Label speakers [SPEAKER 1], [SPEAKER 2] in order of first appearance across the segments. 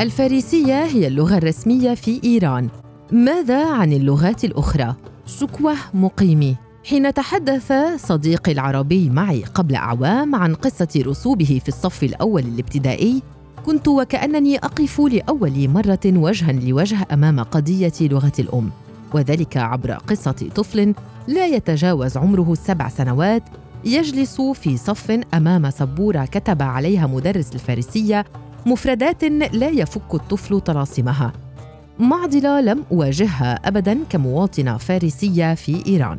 [SPEAKER 1] الفارسية هي اللغة الرسمية في إيران. ماذا عن اللغات الأخرى؟ شكوى مقيمي حين تحدث صديقي العربي معي قبل أعوام عن قصة رسوبه في الصف الأول الابتدائي كنت وكأنني أقف لأول مرة وجها لوجه أمام قضية لغة الأم. وذلك عبر قصة طفل لا يتجاوز عمره السبع سنوات يجلس في صف أمام سبورة كتب عليها مدرس الفارسية مفردات لا يفك الطفل طلاسمها معضلة لم أواجهها ابدا كمواطنة فارسية في إيران.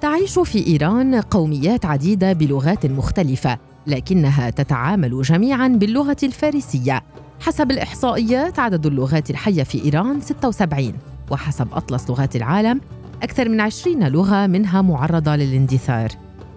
[SPEAKER 1] تعيش في إيران قوميات عديدة بلغات مختلفة لكنها تتعامل جميعا باللغة الفارسية. حسب الإحصائيات عدد اللغات الحية في إيران 76 وحسب أطلس لغات العالم أكثر من 20 لغة منها معرضة للاندثار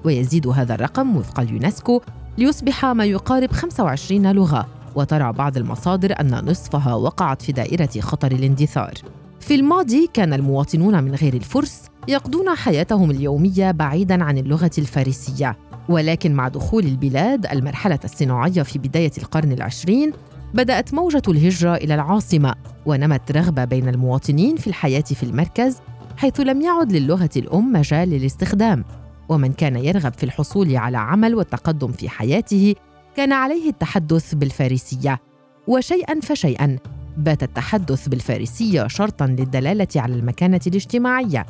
[SPEAKER 1] ويزيد هذا الرقم وفق اليونسكو ليصبح ما يقارب 25 لغة. وترى بعض المصادر أن نصفها وقعت في دائرة خطر الاندثار. في الماضي كان المواطنون من غير الفرس يقضون حياتهم اليومية بعيداً عن اللغة الفارسية. ولكن مع دخول البلاد المرحلة الصناعية في بداية القرن العشرين بدأت موجة الهجرة إلى العاصمة ونمت رغبة بين المواطنين في الحياة في المركز حيث لم يعد للغة الأم مجال للاستخدام. ومن كان يرغب في الحصول على عمل والتقدم في حياته كان عليه التحدث بالفارسية. وشيئا فشيئا بات التحدث بالفارسية شرطا للدلالة على المكانة الاجتماعية.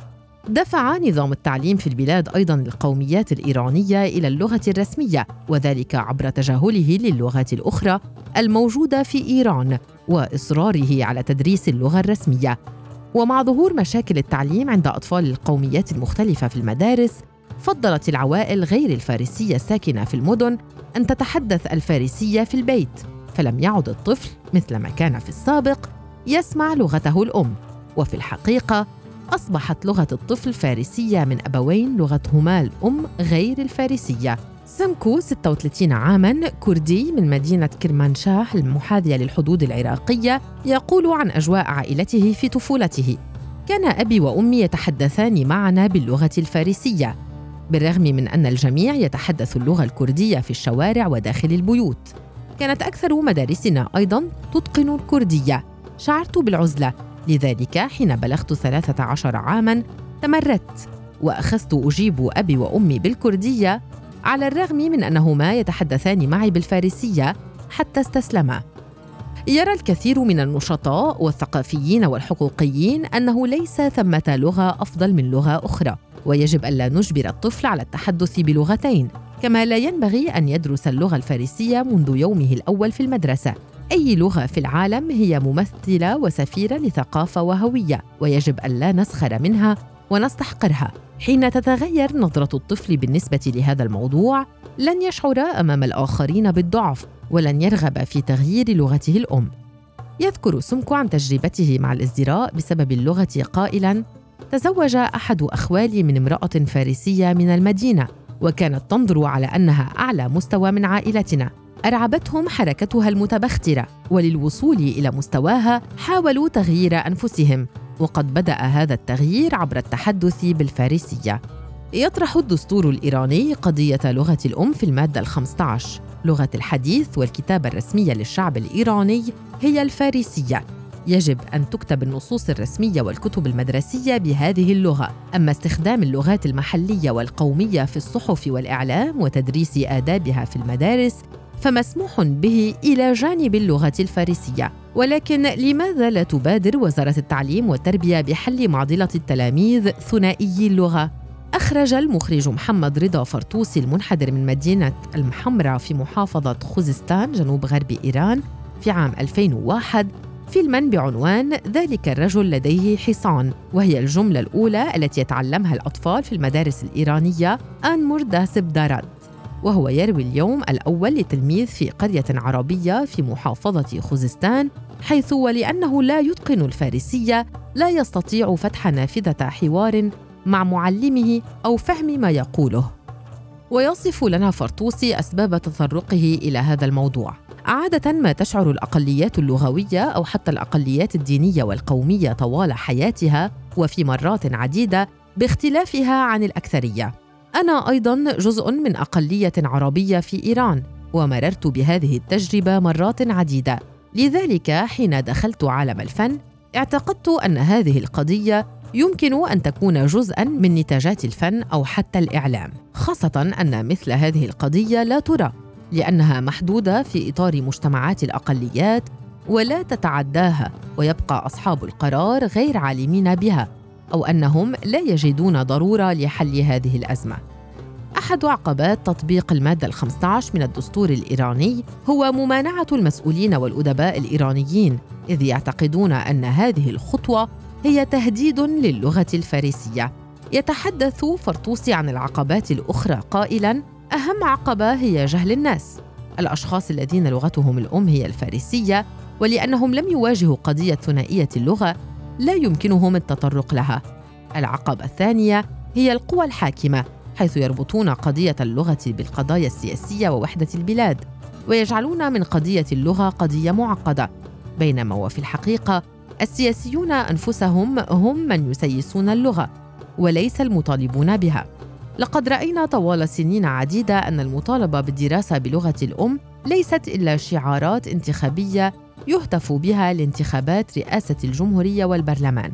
[SPEAKER 1] دفع نظام التعليم في البلاد أيضا القوميات الإيرانية إلى اللغة الرسمية وذلك عبر تجاهله للغات الأخرى الموجودة في إيران وإصراره على تدريس اللغة الرسمية. ومع ظهور مشاكل التعليم عند أطفال القوميات المختلفة في المدارس فضلت العوائل غير الفارسية الساكنة في المدن أن تتحدث الفارسية في البيت فلم يعد الطفل مثل ما كان في السابق يسمع لغته الأم. وفي الحقيقة أصبحت لغة الطفل فارسية من أبوين لغتهما الأم غير الفارسية. سمكو 36 عاما كردي من مدينة كرمانشاه المحاذية للحدود العراقية يقول عن أجواء عائلته في طفولته. كان أبي وأمي يتحدثان معنا باللغة الفارسية. بالرغم من أن الجميع يتحدث اللغة الكردية في الشوارع وداخل البيوت. كانت أكثر مدارسنا أيضا تتقن الكردية. شعرت بالعزلة. لذلك حين بلغت 13 عاماً تمردت وأخذت أجيب أبي وأمي بالكردية على الرغم من أنهما يتحدثان معي بالفارسية حتى استسلما. يرى الكثير من النشطاء والثقافيين والحقوقيين أنه ليس ثمة لغة أفضل من لغة أخرى. ويجب ألا نجبر الطفل على التحدث بلغتين كما لا ينبغي أن يدرس اللغة الفارسية منذ يومه الأول في المدرسة. أي لغة في العالم هي ممثلة وسفيرة لثقافة وهوية ويجب ألا نسخر منها ونستحقرها. حين تتغير نظرة الطفل بالنسبة لهذا الموضوع لن يشعر أمام الآخرين بالضعف ولن يرغب في تغيير لغته الأم. يذكر سمكو عن تجربته مع الازدراء بسبب اللغة قائلاً تزوج أحد أخوالي من امرأة فارسية من المدينة وكانت تنظر على أنها أعلى مستوى من عائلتنا. أرعبتهم حركتها المتبخترة وللوصول إلى مستواها حاولوا تغيير أنفسهم وقد بدأ هذا التغيير عبر التحدث بالفارسية. يطرح الدستور الإيراني قضية لغة الأم في المادة ال15 لغة الحديث والكتابة الرسمية للشعب الإيراني هي الفارسية. يجب أن تكتب النصوص الرسمية والكتب المدرسية بهذه اللغة، أما استخدام اللغات المحلية والقومية في الصحف والإعلام وتدريس آدابها في المدارس فمسموح به إلى جانب اللغة الفارسية، ولكن لماذا لا تبادر وزارة التعليم والتربية بحل معضلة التلاميذ ثنائي اللغة؟ أخرج المخرج محمد رضا فرطوسي المنحدر من مدينة المحمرة في محافظة خوزستان جنوب غرب إيران في عام 2001 فيلما بعنوان ذلك الرجل لديه حصان وهي الجملة الأولى التي يتعلمها الأطفال في المدارس الإيرانية آن مرداسب دارد وهو يروي اليوم الأول لتلميذ في قرية عربية في محافظة خوزستان حيث ولأنه لا يتقن الفارسية لا يستطيع فتح نافذة حوار مع معلمه أو فهم ما يقوله. ويصف لنا فرطوسي أسباب تطرقه إلى هذا الموضوع. عادة ما تشعر الأقليات اللغوية أو حتى الأقليات الدينية والقومية طوال حياتها وفي مرات عديدة باختلافها عن الأكثرية. أنا أيضا جزء من أقلية عربية في إيران ومررت بهذه التجربة مرات عديدة لذلك حين دخلت عالم الفن اعتقدت أن هذه القضية يمكن أن تكون جزءا من نتاجات الفن أو حتى الإعلام خاصة أن مثل هذه القضية لا ترى لأنها محدودة في إطار مجتمعات الأقليات ولا تتعداها ويبقى أصحاب القرار غير عالمين بها أو أنهم لا يجدون ضرورة لحل هذه الأزمة أحد عقبات تطبيق المادة ال15 من الدستور الإيراني هو ممانعة المسؤولين والأدباء الإيرانيين إذ يعتقدون أن هذه الخطوة هي تهديد للغة الفارسية. يتحدث فرطوسي عن العقبات الأخرى قائلاً: أهم عقبة هي جهل الناس. الأشخاص الذين لغتهم الأم هي الفارسية ولأنهم لم يواجهوا قضية ثنائية اللغة لا يمكنهم التطرق لها. العقبة الثانية هي القوى الحاكمة حيث يربطون قضية اللغة بالقضايا السياسية ووحدة البلاد ويجعلون من قضية اللغة قضية معقدة بينما وفي الحقيقة السياسيون أنفسهم هم من يسيسون اللغة وليس المطالبون بها لقد رأينا طوال سنين عديدة أن المطالبة بالدراسة بلغة الأم ليست إلا شعارات انتخابية يهتف بها لانتخابات رئاسة الجمهورية والبرلمان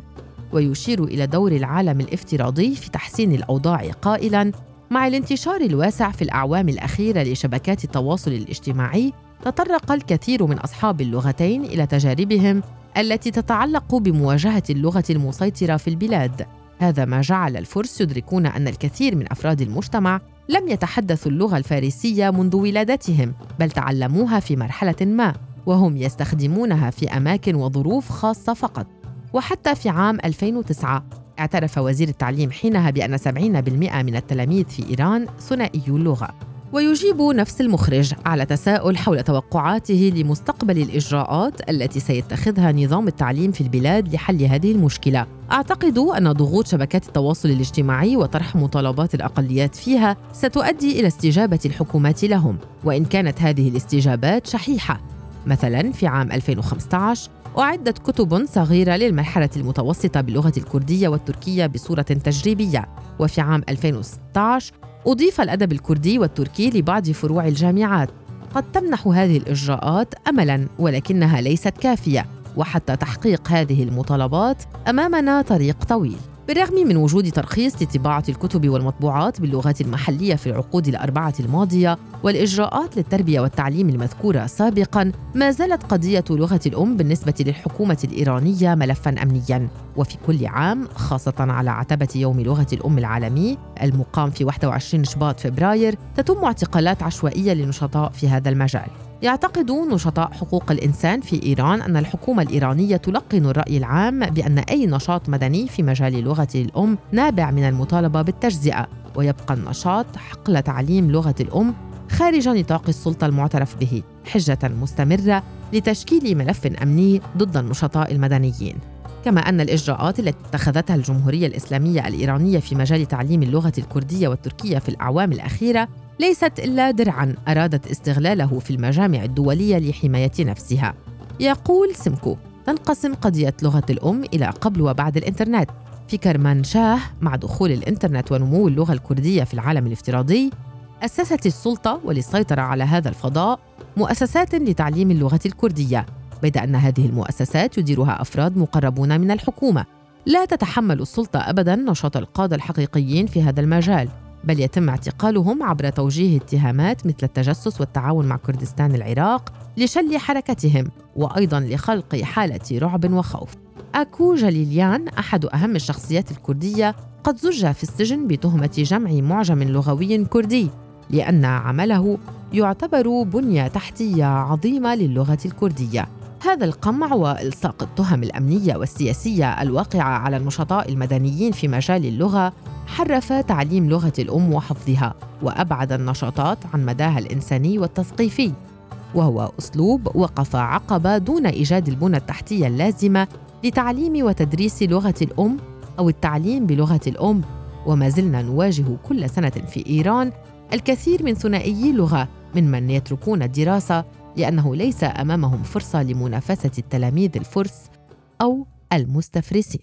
[SPEAKER 1] ويشير إلى دور العالم الافتراضي في تحسين الأوضاع قائلا مع الانتشار الواسع في الأعوام الأخيرة لشبكات التواصل الاجتماعي تطرق الكثير من أصحاب اللغتين إلى تجاربهم التي تتعلق بمواجهة اللغة المسيطرة في البلاد. هذا ما جعل الفرس يدركون أن الكثير من أفراد المجتمع لم يتحدثوا اللغة الفارسية منذ ولادتهم بل تعلموها في مرحلة ما وهم يستخدمونها في أماكن وظروف خاصة فقط. وحتى في عام 2009 اعترف وزير التعليم حينها بأن 70% من التلاميذ في إيران ثنائي اللغة. ويجيب نفس المخرج على تساؤل حول توقعاته لمستقبل الإجراءات التي سيتخذها نظام التعليم في البلاد لحل هذه المشكلة. أعتقد أن ضغوط شبكات التواصل الاجتماعي وطرح مطالبات الأقليات فيها ستؤدي إلى استجابة الحكومات لهم وإن كانت هذه الاستجابات شحيحة. مثلا في عام 2015 أعدت كتب صغيرة للمرحلة المتوسطة باللغة الكردية والتركية بصورة تجريبية وفي عام 2016 أضيف الأدب الكردي والتركي لبعض فروع الجامعات. قد تمنح هذه الإجراءات أملاً ولكنها ليست كافية وحتى تحقيق هذه المطالبات أمامنا طريق طويل. بالرغم من وجود ترخيص لطباعة الكتب والمطبوعات باللغات المحلية في العقود الأربعة الماضية والإجراءات للتربية والتعليم المذكورة سابقاً ما زالت قضية لغة الأم بالنسبة للحكومة الإيرانية ملفاً أمنياً. وفي كل عام خاصة على عتبة يوم لغة الأم العالمي المقام في 21 شباط فبراير تتم اعتقالات عشوائية لنشطاء في هذا المجال. يعتقد نشطاء حقوق الإنسان في إيران أن الحكومة الإيرانية تلقن الرأي العام بأن أي نشاط مدني في مجال لغة الأم نابع من المطالبة بالتجزئة. ويبقى النشاط حقل تعليم لغة الأم خارج نطاق السلطة المعترف به حجة مستمرة لتشكيل ملف أمني ضد النشطاء المدنيين. كما أن الإجراءات التي اتخذتها الجمهورية الإسلامية الإيرانية في مجال تعليم اللغة الكردية والتركية في الأعوام الأخيرة ليست إلا درعا أرادت استغلاله في المجامع الدولية لحماية نفسها. يقول سمكو تنقسم قضية لغة الأم إلى قبل وبعد الإنترنت. في كرمان شاه مع دخول الإنترنت ونمو اللغة الكردية في العالم الافتراضي أسست السلطة وللسيطرة على هذا الفضاء مؤسسات لتعليم اللغة الكردية. بيد أن هذه المؤسسات يديرها أفراد مقربون من الحكومة لا تتحمل السلطة أبدا نشاط القادة الحقيقيين في هذا المجال بل يتم اعتقالهم عبر توجيه اتهامات مثل التجسس والتعاون مع كردستان العراق لشل حركتهم وأيضا لخلق حالة رعب وخوف. أكو جليليان أحد أهم الشخصيات الكردية قد زج في السجن بتهمة جمع معجم لغوي كردي لأن عمله يعتبر بنية تحتية عظيمة للغة الكردية. هذا القمع والصاق التهم الأمنية والسياسية الواقعة على النشطاء المدنيين في مجال اللغة حرف تعليم لغة الأم وحفظها وأبعد النشاطات عن مداها الإنساني والتثقيفي. وهو أسلوب وقف عقبه دون إيجاد البنى التحتية اللازمة لتعليم وتدريس لغة الأم أو التعليم بلغة الأم. وما زلنا نواجه كل سنة في إيران الكثير من ثنائيي اللغة ممن يتركون الدراسة لأنه ليس أمامهم فرصة لمنافسة التلاميذ الفرس أو المستفرسين.